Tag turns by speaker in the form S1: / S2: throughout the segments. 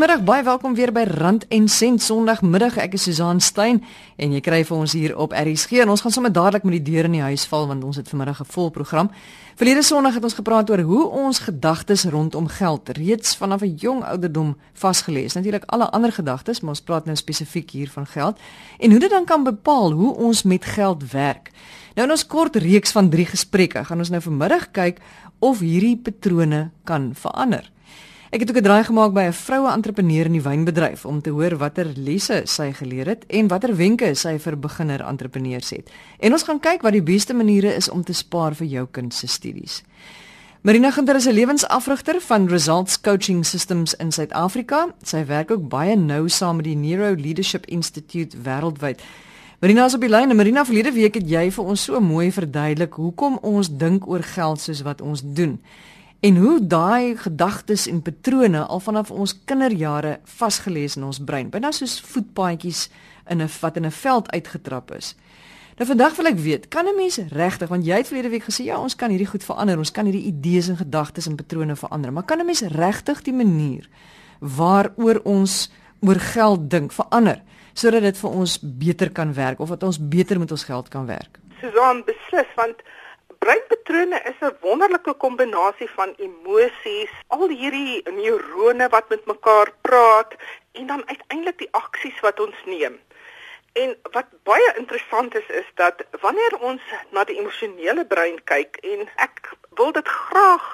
S1: Goeiemiddag, baie welkom weer by Rand en Sent Sondagmiddag. Ek is Susan Stein en jy kry vir ons hier op RSG en ons gaan sommer dadelik met die deur in die huis val want ons het vanmiddag 'n vol program. Verlede Sondag het ons gepraat oor hoe ons gedagtes rondom geld reeds vanaf 'n jong ouderdom vasgelê is. Natuurlik alle ander gedagtes, maar ons praat nou spesifiek hier van geld en hoe dit dan kan bepaal hoe ons met geld werk. Nou in ons kort reeks van 3 gesprekke gaan ons nou vanmiddag kyk of hierdie patrone kan verander. Ek het ook 'n draai gemaak by 'n vroue entrepreneur in die wynbedryf om te hoor watter lesse sy geleer het en watter wenke sy vir beginner entrepreneurs het. En ons gaan kyk wat die beste maniere is om te spaar vir jou kind se studies. Marina Ginter is 'n lewensafrigter van Results Coaching Systems in Suid-Afrika. Sy werk ook baie nou saam met die Neuro Leadership Institute wêreldwyd. Marina is op die lyn. Marina, verlede week het jy vir ons so mooi verduidelik hoekom ons dink oor geld soos wat ons doen en hoe daai gedagtes en patrone al vanaf ons kinderjare vasgelê is in ons brein, byna soos voetpaadjies in 'n wat in 'n veld uitgetrap is. Nou vandag wil ek weet, kan 'n mens regtig, want jy het verlede week gesê ja, ons kan hierdie goed verander, ons kan hierdie idees en gedagtes en patrone verander, maar kan 'n mens regtig die manier waaroor ons oor geld dink verander sodat dit vir ons beter kan werk of dat ons beter met ons geld kan werk?
S2: Susan beslis want breinpatrone is 'n wonderlike kombinasie van emosies, al hierdie neurone wat met mekaar praat en dan uiteindelik die aksies wat ons neem. En wat baie interessant is is dat wanneer ons na die emosionele brein kyk en ek wil dit graag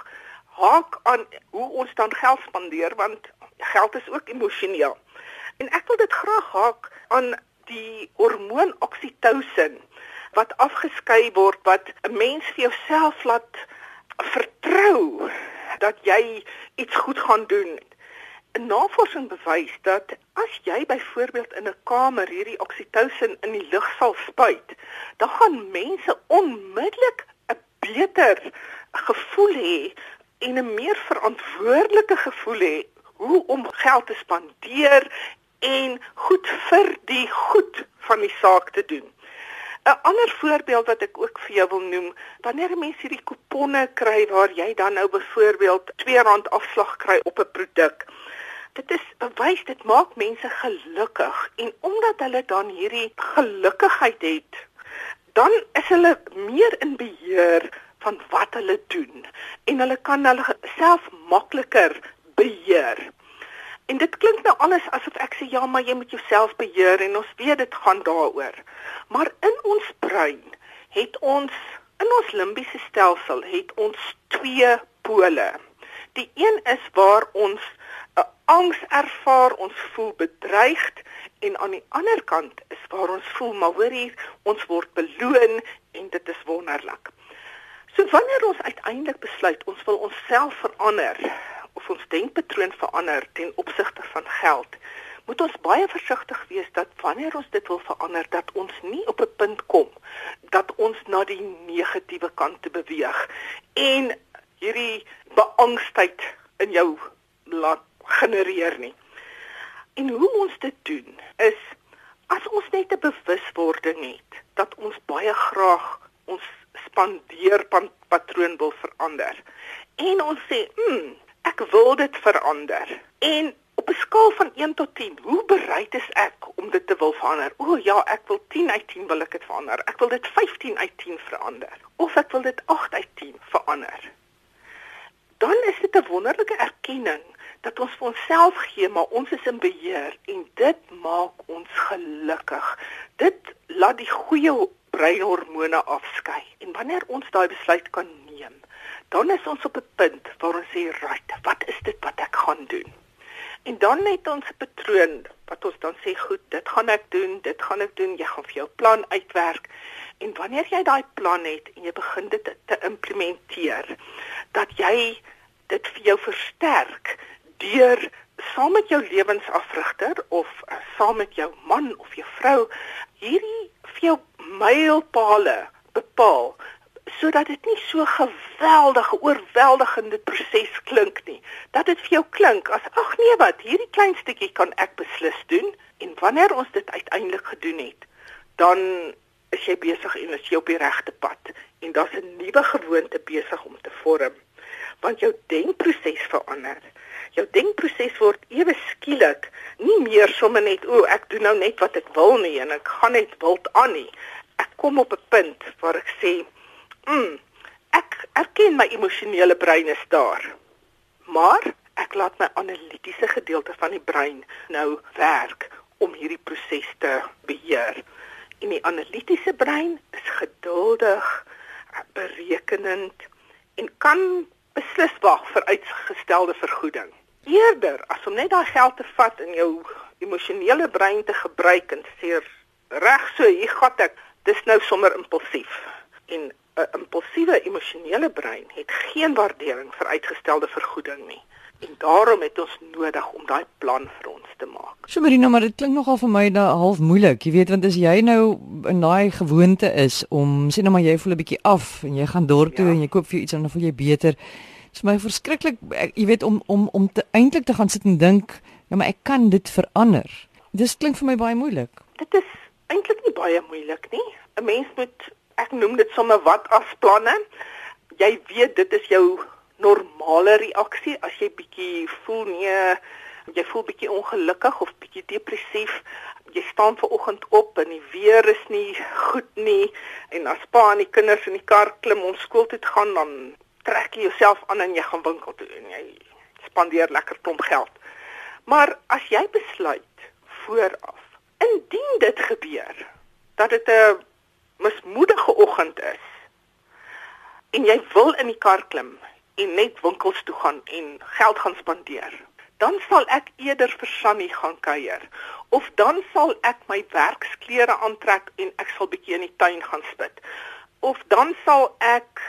S2: haak aan hoe ons dan geld spandeer want geld is ook emosioneel. En ek wil dit graag haak aan die hormoon oksitosin wat afgeskei word wat 'n mens vir jouself laat vertrou dat jy iets goed gaan doen. Navorsing bewys dat as jy byvoorbeeld in 'n kamer hierdie oksitosin in die lug sal spuit, dan gaan mense onmiddellik 'n beter gevoel hê en 'n meer verantwoordelike gevoel hê hoe om geld te spandeer en goed vir die goed van die saak te doen. 'n ander voorbeeld wat ek ook vir jou wil noem, wanneer mense hierdie kuponne kry waar jy dan nou byvoorbeeld R2 afslag kry op 'n produk. Dit is bewys dit maak mense gelukkig en omdat hulle dan hierdie gelukigheid het, dan is hulle meer in beheer van wat hulle doen en hulle kan hulle self makliker beheer. En dit klink nou alles asof ek sê ja, maar jy moet jouself beheer en ons weet dit gaan daaroor. Maar in ons brein het ons in ons limbiese stelsel het ons twee pole. Die een is waar ons 'n angs ervaar, ons voel bedreigd en aan die ander kant is waar ons voel maar hoor hier, ons word beloon en dit is wonderlik. So wanneer ons uiteindelik besluit ons wil onsself verander, of ons denkpatroon verander ten opsigte van geld, moet ons baie versigtig wees dat wanneer ons dit wil verander dat ons nie op 'n punt kom dat ons na die negatiewe kant te beweeg en hierdie beangstigheid in jou laat genereer nie. En hoe ons dit doen is as ons net 'n bewuswording het dat ons baie graag ons spandeer patroon wil verander en ons sê, "Hm, ek wil dit verander. En op 'n skaal van 1 tot 10, hoe bereid is ek om dit te wil verander? O ja, ek wil 10 uit 10 wil ek dit verander. Ek wil dit 15 uit 10 verander of ek wil dit 8 uit 10 verander. Dan is dit 'n wonderlike erkenning dat ons vir onsself gee maar ons is in beheer en dit maak ons gelukkig. Dit laat die goeie breinhormone afskei. En wanneer ons daai besluit kan dan is ons op 'n punt waar ons sê, "Right, wat is dit wat ek gaan doen?" En dan net ons patroon wat ons dan sê, "Goed, dit gaan ek doen, dit gaan ek doen." Jy gaan vir jou plan uitwerk. En wanneer jy daai plan het en jy begin dit te implementeer, dat jy dit vir jou versterk deur saam met jou lewensafrigter of uh, saam met jou man of jou vrou hierdie vir jou mylpale bepaal sodat dit nie so geweldige oorweldigende proses klink nie. Dat dit vir jou klink as ag nee wat, hierdie klein stukkie kan ek beslis doen en wanneer ons dit uiteindelik gedoen het, dan is jy besig en is jy op die regte pad en daar's 'n nuwe gewoonte besig om te vorm want jou denkproses verander. jou denkproses word ewe skielik nie meer sommer net o, ek doen nou net wat ek wil nie en ek gaan net wild aan nie. Ek kom op 'n punt waar ek sê, "Mm, ek erken my emosionele brein is daar." Maar ek laat my analitiese gedeelte van die brein nou werk om hierdie proses te beheer. En die analitiese brein is geduldig, berekenend en kan beslis wag vir uitgestelde vergoeding. Eerder as om net daai geld te vat en jou emosionele brein te gebruik en sê reg so hier gat ek, dis nou sommer impulsief. En 'n impulsiewe emosionele brein het geen waardering vir uitgestelde vergoeding nie. En daarom het ons nodig om daai plan vir ons te maak.
S1: So Marina, maar dit klink nogal vir my da half moeilik. Jy weet want as jy nou in daai gewoonte is om sê nou maar jy voel 'n bietjie af en jy gaan dorp toe ja. en jy koop vir jou iets en dan voel jy beter. Dit is my verskriklik jy weet om om om te eintlik te gaan sit en dink, ja maar ek kan dit verander. Dis klink vir my baie moeilik.
S2: Dit is eintlik nie baie moeilik nie. 'n Mens moet ek noem dit sommer wat as planne. Jy weet dit is jou normale reaksie as jy bietjie voel nee, jy voel bietjie ongelukkig of bietjie depressief. Jy staan ver oggend op en die weer is nie goed nie en as pa en die kinders in die kar klim om skool toe te gaan dan trek jy jouself aan en jy gaan winkel toe en jy spandeer lekker klomp geld. Maar as jy besluit vooraf, indien dit gebeur dat dit 'n mismoedige oggend is en jy wil in die kar klim en net winkels toe gaan en geld gaan spandeer, dan sal ek eerder vir Sunny gaan kuier of dan sal ek my werksklere aantrek en ek sal bietjie in die tuin gaan spit. Of dan sal ek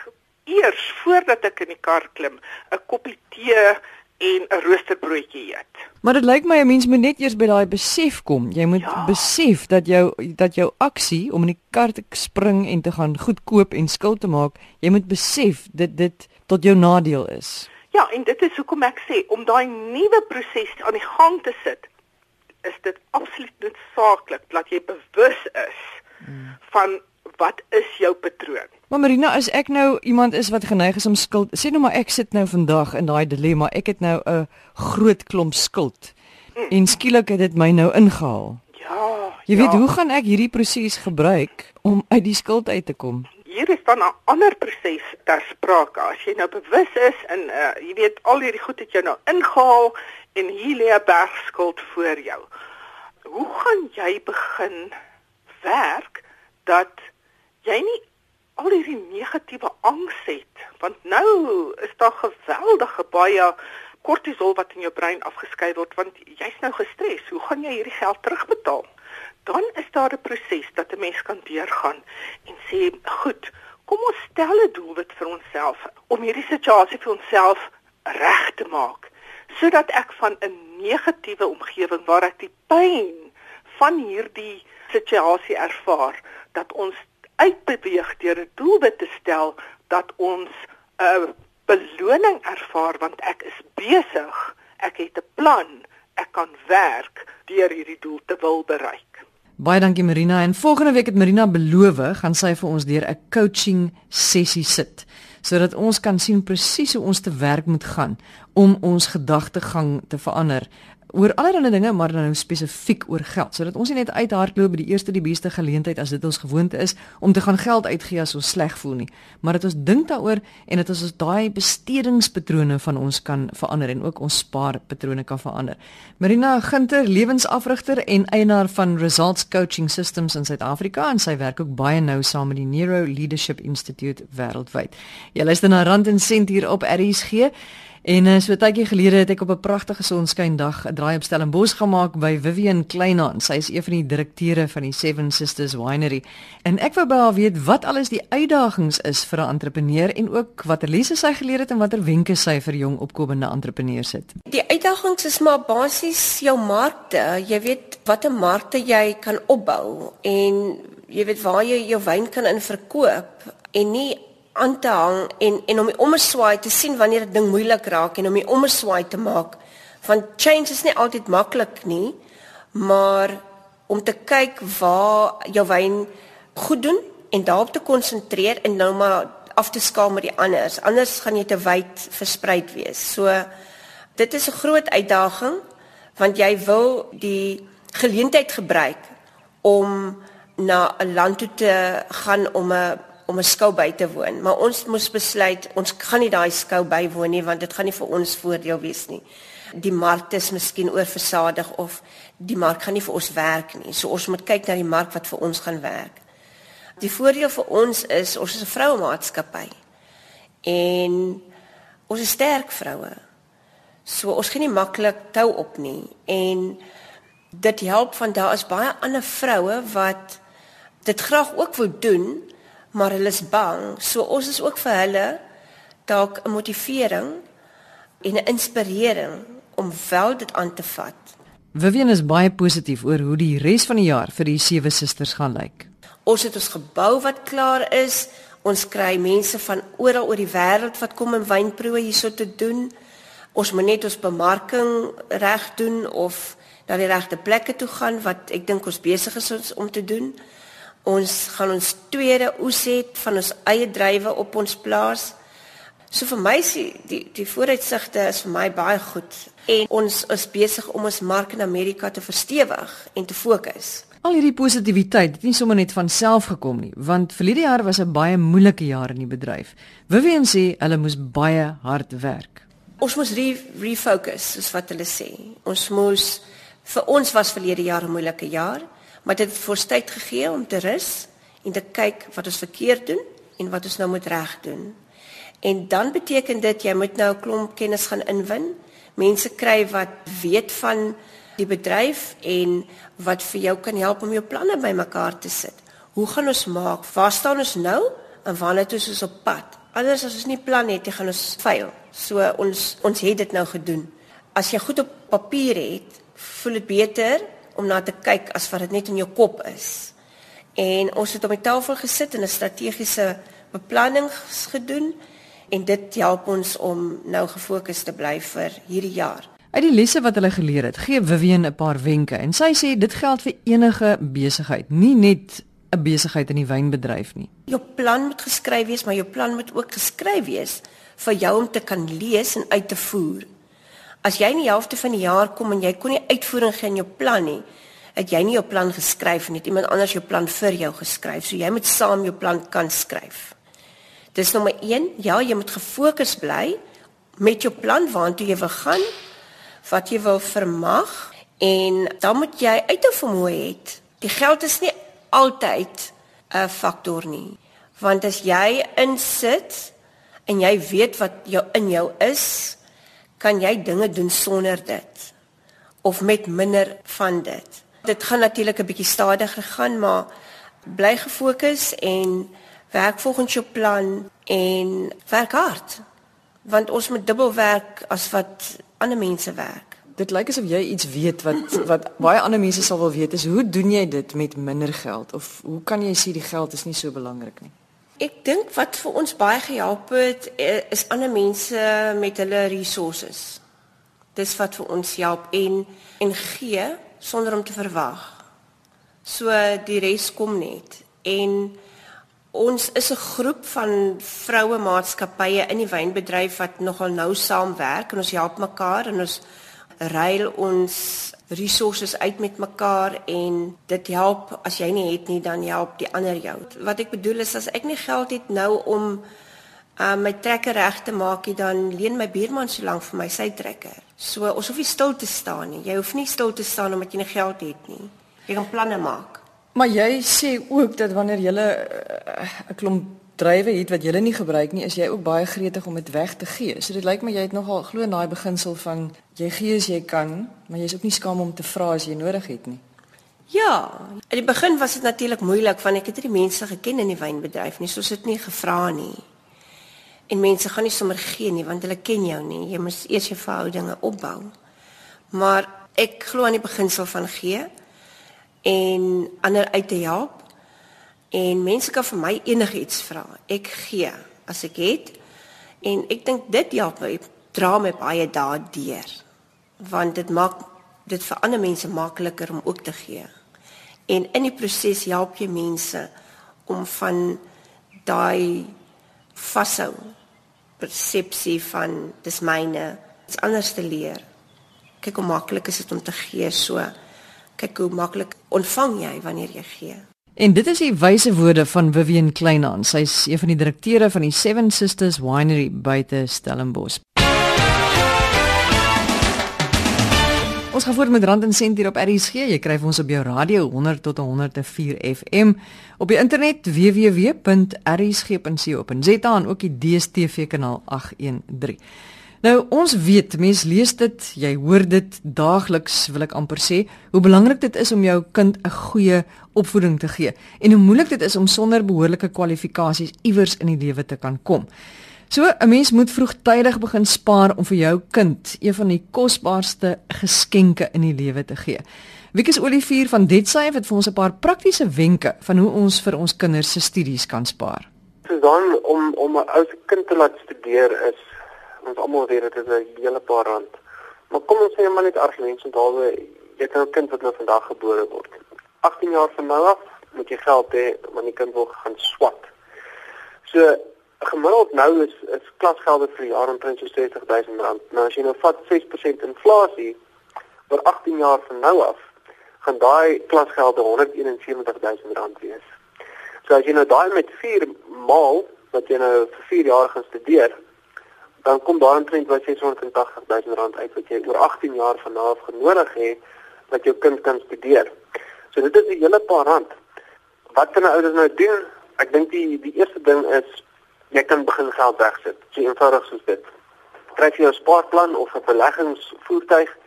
S2: eers voordat ek in die kar klim, 'n koppie tee en 'n roosterbroodjie eet.
S1: Maar dit lyk my 'n mens moet net eers by daai besef kom. Jy moet ja. besef dat jou dat jou aksie om in die kar te spring en te gaan goed koop en skuld te maak, jy moet besef dit dit tot jou nadeel is.
S2: Ja, en dit is hoekom ek sê om daai nuwe proses aan die gang te sit, is dit absoluut noodsaaklik dat jy bewus is hmm. van wat is jou patroon.
S1: Maar Marina, as ek nou iemand is wat geneig is om skuld, sê nou maar ek sit nou vandag in daai dilemma, ek het nou 'n groot klomp skuld. Mm. En skielik het dit my nou ingehaal.
S2: Ja.
S1: Jy weet, ja. hoe gaan ek hierdie proses gebruik om uit die skuld uit te kom?
S2: Hier is dan 'n ander proses ter sprake. As jy nou bewus is en uh, jy weet al hierdie goed het jou nou ingehaal en hier lê 'n berg skuld voor jou. Hoe gaan jy begin werk dat jy nie al hierdie negatiewe angs het want nou is daar geweldige baie kortisol wat in jou brein afgeskei word want jy's nou gestres. Hoe gaan jy hierdie geld terugbetaal? Dan is daar 'n proses dat 'n mens kan deurgaan en sê goed kom ons stel 'n doelwit vir onsself om hierdie situasie vir onsself reg te maak sodat ek van 'n negatiewe omgewing waar ek die pyn van hierdie situasie ervaar dat ons uitbeweeg deur 'n doelwit te stel dat ons 'n beloning ervaar want ek is besig, ek het 'n plan, ek kan werk deur hierdie doel te wil bereik.
S1: Baie dankie Marina en volgende week het Marina beloof gaan sy vir ons deur 'n coaching sessie sit sodat ons kan sien presies hoe ons te werk moet gaan om ons gedagtegang te verander oor allerlei dinge maar nou spesifiek oor geld sodat ons nie net uithardloop by die eerste die beste geleentheid as dit ons gewoonte is om te gaan geld uitgee as ons sleg voel nie maar dat ons dink daaroor en dat ons ons daai bestedingspatrone van ons kan verander en ook ons spaarpatrone kan verander. Marina Ginter, lewensafrigter en eienaar van Results Coaching Systems in Suid-Afrika en sy werk ook baie nou saam met die Neuro Leadership Institute wêreldwyd. Jy luister na Rand en Sent hier op RSG. En uh, so tydjie gelede het ek op 'n pragtige sonskyndag 'n draai op Stellenbosch gemaak by Vivian Kleinaan. Sy is een van die direkteure van die Seven Sisters Winery. En ek wou by haar weet wat alles die uitdagings is vir 'n entrepreneur en ook watter lesse sy geleer het en watter wenke sy vir jong opkomende entrepreneurs het.
S3: Die uitdagings is maar basies jou markte. Jy weet watter markte jy kan opbou en jy weet waar jy jou wyn kan in verkoop en nie aan te hang en en om die omswaai te sien wanneer 'n ding moeilik raak en om die omswaai te maak. Want change is nie altyd maklik nie, maar om te kyk waar jou wyn goed doen en daarop te konsentreer en nou maar af te skaal met die anders. Anders gaan jy te wyd versprei wees. So Dit is 'n groot uitdaging want jy wil die geleentheid gebruik om na 'n land toe te gaan om 'n om 'n skou by te woon, maar ons moes besluit ons gaan nie daai skou bywoon nie want dit gaan nie vir ons voordeel wees nie. Die mark is miskien oorversadig of die mark gaan nie vir ons werk nie. So ons moet kyk na die mark wat vir ons gaan werk. Die voordeel vir ons is ons is 'n vroue maatskappy. En ons is sterk vroue. So ons gaan nie maklik tou op nie en dit help van daar is baie ander vroue wat dit graag ook wil doen, maar hulle is bang. So ons is ook vir hulle dalk 'n motivering en 'n inspirering om wel dit aan te vat.
S1: Vivian is baie positief oor hoe die res van die jaar vir die sewe susters gaan lyk.
S3: Ons het ons gebou wat klaar is. Ons kry mense van oral oor die wêreld wat kom om wynproe hierso te doen. Ons moet net ons bemarking reg doen of na die regte plekke toe gaan wat ek dink ons besig is om te doen. Ons gaan ons tweede oes het van ons eie drywe op ons plaas. So vir my is die die, die vooruitsigte is vir my baie goed en ons is besig om ons mark in Amerika te verstewig en te fokus.
S1: Al hierdie positiwiteit het nie sommer net van self gekom nie, want verlede jaar was 'n baie moeilike jaar in die bedryf. Vivian sê hulle moes baie hard werk.
S3: Ons moes re refocus, soos wat hulle sê. Ons moes vir ons was verlede jaar 'n moeilike jaar maar dit het vir tyd gegee om te rus en te kyk wat ons verkeerd doen en wat ons nou moet reg doen. En dan beteken dit jy moet nou 'n klomp kennis gaan inwin, mense kry wat weet van die bedryf en wat vir jou kan help om jou planne bymekaar te sit. Hoe gaan ons maak? Waar staan ons nou en wanneer toe is ons op pad? Anders as ons nie plan het, gaan ons faal. So ons ons het dit nou gedoen. As jy goed op papier het, voel dit beter om na te kyk as wat dit net in jou kop is. En ons het op die tafel gesit en 'n strategiese beplanning gedoen en dit help ons om nou gefokus te bly vir hierdie jaar.
S1: Uit die lesse wat hulle geleer het, gee Vivian 'n paar wenke en sy sê dit geld vir enige besigheid, nie net 'n besigheid in die wynbedryf nie.
S3: Jou plan moet geskryf wees, maar jou plan moet ook geskryf wees vir jou om te kan lees en uit te voer. As jy in die helfte van die jaar kom en jy kon nie uitvoering gee in jou plan nie, het jy nie jou plan geskryf nie, het iemand anders jou plan vir jou geskryf. So jy moet saam jou plan kan skryf. Dis nommer 1, ja, jy moet gefokus bly met jou plan waartoe jy wil gaan, wat jy wil vermag en dan moet jy uithou vermoë het. Die geld is nie altyd 'n faktor nie. Want as jy insit en jy weet wat jou in jou is, kan jy dinge doen sonder dit of met minder van dit. Dit gaan natuurlik 'n bietjie stadiger gaan, maar bly gefokus en werk volgens jou plan en werk hard. Want ons moet dubbel werk as wat ander mense werk.
S1: Dit lyk asof jy iets weet wat wat baie ander mense sal wil weet is hoe doen jy dit met minder geld of hoe kan jy sê die geld is nie so belangrik nie?
S3: Ek dink wat vir ons baie gehelp het eh, is ander mense met hulle resources. Dis wat vir ons help en en gee sonder om te verwag. So die res kom net en ons is 'n groep van vroue maatskappye in die wynbedryf wat nogal nou saamwerk en ons help mekaar en ons ruil ons resources uit met mekaar en dit help as jy nie het nie dan help die ander jou. Wat ek bedoel is as ek nie geld het nou om uh, my trekker reg te maak nie dan leen my buurman so lank vir my sy trekker. So ons hoef nie stil te staan nie. Jy hoef nie stil te staan omdat jy nie geld het nie. Jy kan planne maak.
S1: Maar jy sê ook dat wanneer jy 'n uh, klomp drywe het wat jy nie gebruik nie, is jy ook baie gretig om dit weg te gee. So dit lyk my jy het nogal glo in daai beginsel van jy gee as jy kan, maar jy's ook nie skaam om te vra as jy nodig het nie.
S3: Ja, in die begin was dit natuurlik moeilik want ek het nie mense geken in die wynbedryf nie, soos dit nie gevra nie. En mense gaan nie sommer gee nie want hulle ken jou nie. Jy moet eers jou verhoudinge opbou. Maar ek glo aan die beginsel van gee en ander uit te help En mense kan vir my enigiets vra. Ek gee as ek het. En ek dink dit help my dra my baie daardeur. Want dit maak dit vir ander mense makliker om ook te gee. En in die proses help jy mense om van daai vashou persepsie van dis myne iets anders te leer. Kyk hoe maklik is dit om te gee so. Kyk hoe maklik ontvang jy wanneer jy gee.
S1: En dit is die wyse woorde van Vivian Kleinhan. Sy's een van die direkteure van die Seven Sisters Winery buite Stellenbosch. Ons gaan voort met Rand en Sent hier op RSG. Jy kry ons op jou radio 100 tot 104 FM, op die internet www.rsg.co.za en ook die DStv kanaal 813. Nou ons weet, mense lees dit, jy hoor dit daagliks, wil ek amper sê, hoe belangrik dit is om jou kind 'n goeie opvoeding te gee en hoe moeilik dit is om sonder behoorlike kwalifikasies iewers in die lewe te kan kom. So 'n mens moet vroegtydig begin spaar om vir jou kind een van die kosbaarste geskenke in die lewe te gee. Wiekus Olivier van Detsay het vir ons 'n paar praktiese wenke van hoe ons vir ons kinders se studies kan spaar.
S4: So dan om om 'n ou se kind te laat studeer is ons almal weet dit is 'n hele paar rand. Maar kom ons sê maar net argumente onthou jy kan 'n kind wat nou vandag gebore word. 18 jaar van nou af moet jy geld hê wanneer die kind wil gaan swat. So gemiddeld nou is is klasgelde vir die jaar omtrent so R60000. Nou as jy nou vat 6% inflasie vir 18 jaar van nou af, gaan daai klasgelde R171000 wees. So as jy nou daai met 4 maal wat jy nou vir 4 jaar gaan studeer, dan kom daar omtrent wat R680000 uit wat jy oor 18 jaar van nou af genodig het dat jou kind kan studeer. So dit is 'n hele paar rand. Wat kan 'n ouers nou doen? Ek dink die die eerste ding is jy kan begin geld wegsit. So eenvoudig soos dit. Kry jy 'n spaarplan of 'n beleggingsvoertuig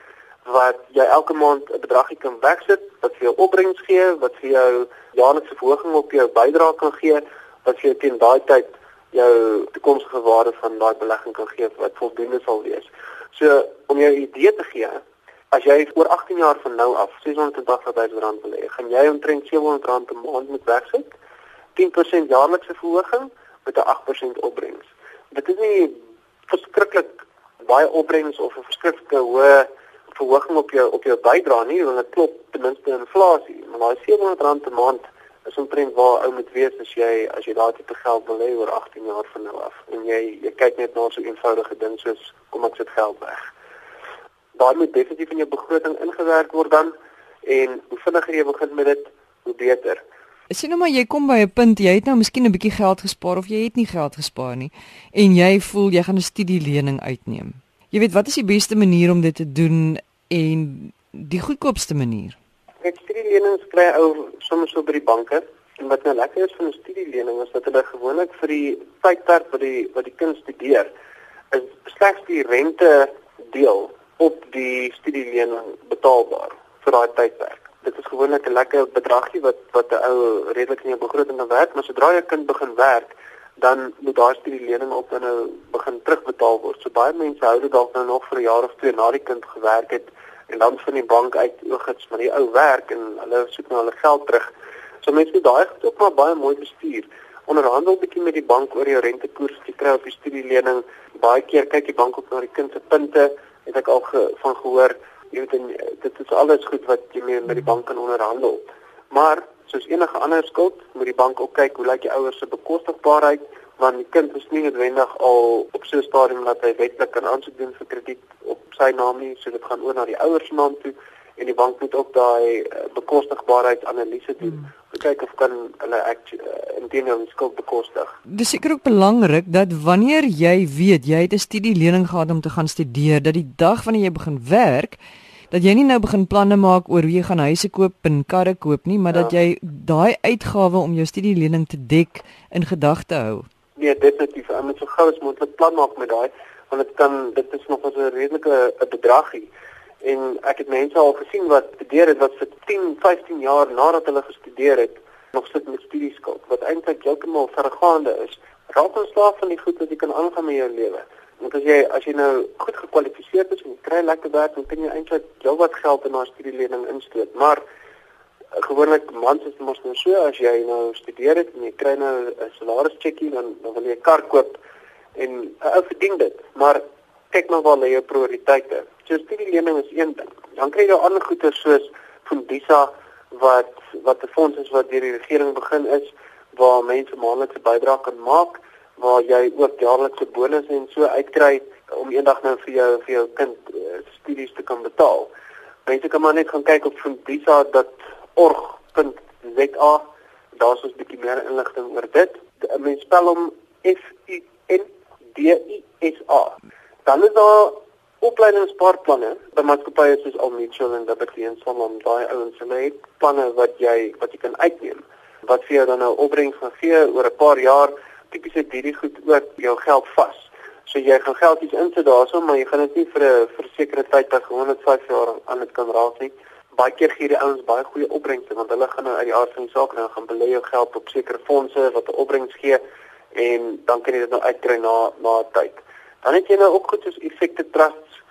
S4: wat jy elke maand 'n bedragie kan wegsit wat vir jou opbrengs gee, wat vir jou jaarlikse verhoging op jou bydrae kan gee, wat vir jou teen daai tyd jou toekomstige waarde van daai belegging kan gee wat voldoende sal wees. So om jou idee te gee, as jy oor 18 jaar van nou af 680 000 rand belê, gaan jy omtrent 700 rand per maand moet wegsit. 10% jaarlikse verhoging met 'n 8% opbrengs. Dit is nie verskriklik baie opbrengs of 'n verskriklike hoë verhoging op jou op jou bydrae nie, want dit klop ten minste inflasie. Maar daai R700 per maand is omtrent waar ou moet wees as jy as jy daardie te geld wil hê oor 18 jaar van nou af. En jy jy kyk net na so 'n eenvoudige ding soos kom ek sit geld weg. Daai moet definitief in jou begroting ingewerk word dan en hoe vinniger jy begin met dit, hoe beter.
S1: Sien nou maar jy kom by 'n punt jy het nou miskien 'n bietjie geld gespaar of jy het nie geld gespaar nie en jy voel jy gaan 'n studielening uitneem. Jy weet wat is die beste manier om dit te doen en die goedkoopste manier?
S4: Ek studielenings kry ou soms so by die banke en wat nou lekker is van 'n studielening is dat hulle gewoonlik vir die tydperk wat die wat die kind studeer is slegs die rente deel op die studielening betaalbaar vir daai tydperk dit is gewoonlik 'n lekker bedragie wat wat 'n ou redelik in jou begroting kan werk, maar sodra jy kind begin werk, dan moet daar studie lening op dan nou begin terugbetaal word. So baie mense hou dit dalk nou nog vir 'n jaar of twee na die kind gewerk het en dan van die bank uit oogits maar die ou werk en hulle soek nou hulle geld terug. So mense moet daai ook maar baie mooi bestuur. Onderhandel bietjie met die bank oor jou rentekoers jy kry op die studielening. Baie keer kyk die bank ook na die kind se punte. Het ek al ge, van gehoor jy weet en eh, dit is alles goed wat jy mee met die bank kan onderhandel. Maar soos enige ander skuld, moet die bank ook kyk hoe lyk die ouers se bekostigbaarheid want die kind is nie noodwendig al op so 'n stadium dat hy wetlik kan aansoek doen vir krediet op sy naam nie, so dit gaan oor na die ouers se naam toe en die bank moet ook daai uh, bekostigbaarheidsanalise doen om hmm. kyk of kan hulle ek uh, indien hulle skuld bekostig.
S1: Dis seker ook belangrik dat wanneer jy weet jy het 'n studielening gehad om te gaan studeer, dat die dag wanneer jy begin werk, dat jy nie nou begin planne maak oor hoe jy gaan huise koop en karre koop nie, maar ja. dat jy daai uitgawe om jou studielening te dek in gedagte hou.
S4: Nee, definitief. Ek moet so gou as moontlik plan maak met daai want dit kan dit is nog 'n redelike bedragie en ek het mense al gesien wat studeer het wat vir 10, 15 jaar nadat hulle gestudeer het nog sit met studieskuld wat eintlik heeltemal vergaande is. Raak ons slaaf van die goed wat jy kan aangaan met jou lewe. Want as jy as jy nou goed gekwalifiseer is en jy kry lekker werk, dan kan jy eintlik jou wat geld in 'n studielening instoot. Maar eh, gewoonlik mans is mos nou so as jy nou studeer het en jy kry nou 'n salarischeckie dan dan wil jy 'n kar koop en 'n ou verdien dit. Maar kyk maar waar lê jou prioriteite. So studielening is een ding. Dan kry jy ander goeder soos Fundisa wat wat 'n fonds is wat deur die regering begin is waar mense maandelikse bydrae kan maak waar jy ook jaarlikse bonusse en so uitkry om eendag nou vir jou vir jou kind uh, studies te kan betaal. Mense kan maar net gaan kyk op fundisa.org.za. Daar's ons 'n bietjie meer inligting oor dit. Mense spel hom F U N D I S A. Dan is daar opleidingsspaarplanne by maatskappye soos Almutual en Liberty en so on. Daai ouens het planne wat jy wat jy kan uitneem wat vir jou dan nou opbrengs gaan gee oor 'n paar jaar. Tipies het hierdie goed ook jou geld vas. So jy gaan geld iets insit daarso, maar jy gaan dit nie vir 'n versekerde tyd as 105 jaar aan dit kan raak nie. Baie keer gee die ouens baie goeie opbrengste want hulle gaan nou uit die aard van die saak nou gaan belê jou geld op sekere fondse wat 'n opbrengs gee en dan kan jy dit nou uitkry na na tyd. Dan het jy nou ook goed soos effekte trusts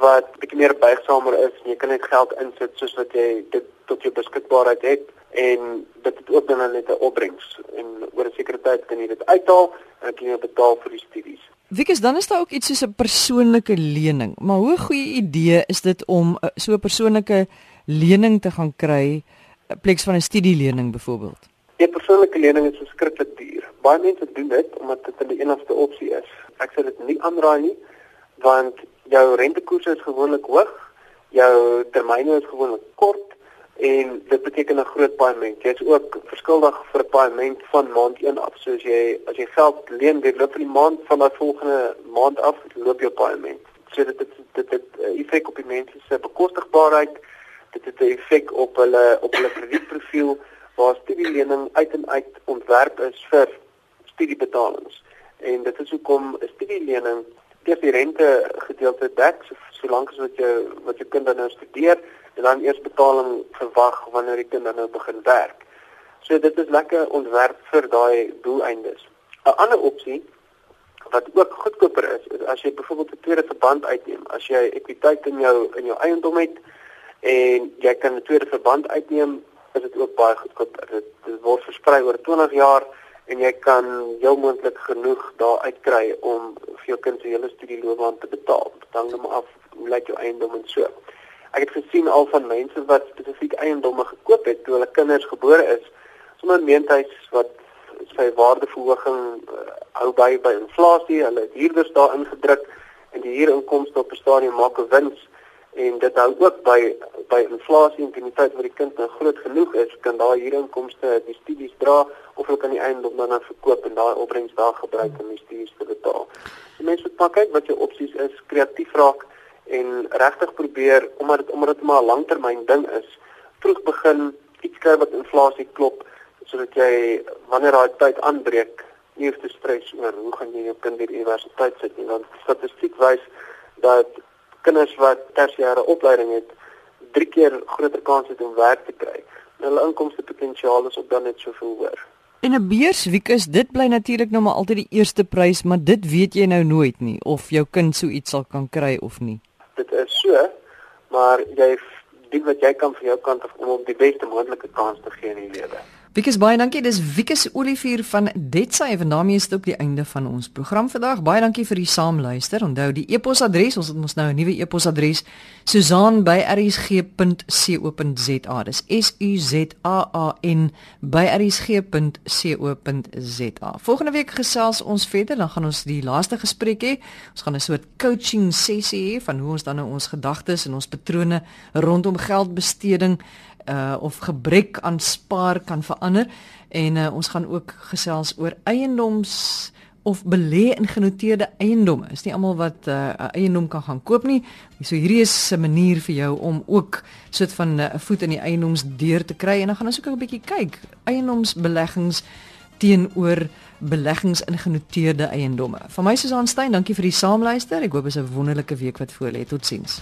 S4: wat bietjie meer buigsamer is. Jy kan net geld insit soos wat jy dit tot jou beskikbaarheid het en dit het ook dan net 'n opbrengs en oor 'n sekere tyd kan jy dit uithaal en kan jy betaal vir die studies.
S1: Wikus, dan is daar ook iets soos 'n persoonlike lening. Maar hoe goeie idee is dit om uh, so 'n persoonlike lening te gaan kry in plaas van 'n studielening byvoorbeeld?
S4: 'n Persoonlike lening is verskriklik duur. Baie mense doen dit omdat dit die enigste opsie is. Ek sê dit nie aanraai nie want jou rentekoerse is gewoonlik hoog, jou termyne is gewoonlik kort en dit beteken 'n groot paaiement. Jy is ook verskuldig vir 'n paaiement van maand 1 af. So as jy as jy geld leen, dit loop vir die maand van daai volgende maand af, loop jou paaiement. So dit dit dit het 'n effek op die mense se bekostigbaarheid. Dit het 'n effek op hulle op hulle kredietprofiel waar studielening uit en uit ontwerp is vir studiebetalings. En dit is hoekom 'n studielening eers die rente gedeelte dek so, solank as wat jy wat jou kind nou studeer en dan eers betaling verwag wanneer die kind nou begin werk. So dit is lekker ontwerp vir daai doeleindes. 'n Ander opsie wat ook goedkoper is, is as jy byvoorbeeld 'n tweede verband uitneem, as jy ekwiteit in jou in jou eiendom het en jy kan 'n tweede verband uitneem, is dit ook baie goedkoper. Dit, dit word versprei oor 20 jaar en jy kan jou moontlik genoeg daar uitkry om vir jou kind se hele studieloopbaan te betaal. Dit hang nou af hoe lyk jou eiendom en so. Ek het gesien al van mense wat spesifiek eiendomme gekoop het toe hulle kinders gebore is, sommer meentuis wat sy waardeverhoging uh, hou by by inflasie, hulle het huurders daarin gedruk en die huurinkomste op 'n stadium maak 'n wins en dit hou ook by by inflasie en die tyd wat die kind nou groot genoeg is, kan daai huurinkomste die studies dra of hulle kan die eiendom dan verkoop en daai opbrengs daar gebruik om die studies te betaal. Die mense moet maar kyk wat jou opsies is, kreatief raak en regtig probeer omdat dit omdat dit maar 'n langtermyn ding is, vroeg begin iets kry wat inflasie klop sodat jy wanneer daai tyd aanbreek nie hoef te stres oor hoe gaan jy jou kind die universiteit sit nie want statistiek wys dat kinders wat tersiêre opleiding het, drie keer groter kans het om werk te kry. Hulle inkomste potensiaal is ook dan net soveel hoër.
S1: En 'n beurswiek is dit bly natuurlik nou maar altyd die eerste prys, maar dit weet jy nou nooit nie of jou kind so iets sal kan kry of nie.
S4: Dit is so, maar jy doen wat jy kan vir jou kant of om op die beste moontlike kans te gee in die lewe.
S1: Wikus baie dankie. Dis Wikus Olivier van Detsy en daarmee is dit ook die einde van ons program vandag. Baie dankie vir die saamluister. Onthou die e-posadres, ons het ons nou 'n nuwe e-posadres, Susan@rsg.co.za. Dis S U Z A A N @rsg.co.za. Volgende week gesels ons verder, dan gaan ons die laaste gesprek hê. Ons gaan 'n soort coaching sessie hê van hoe ons dan nou ons gedagtes en ons patrone rondom geldbesteding uh of gebrek aan spaar kan verander en uh, ons gaan ook gesels oor eiendoms of belê in genoteerde eiendomme. Is nie almal wat 'n uh, eiendom kan gaan koop nie. So hierdie is 'n manier vir jou om ook soort van 'n uh, voet in die eiendomsdeur te kry en dan gaan ons ook 'n bietjie kyk eiendomsbeleggings teenoor beleggings in genoteerde eiendomme. Van my Susan Stein, dankie vir die saamluister. Ek hoop dit is 'n wonderlike week wat voor lê. Totsiens.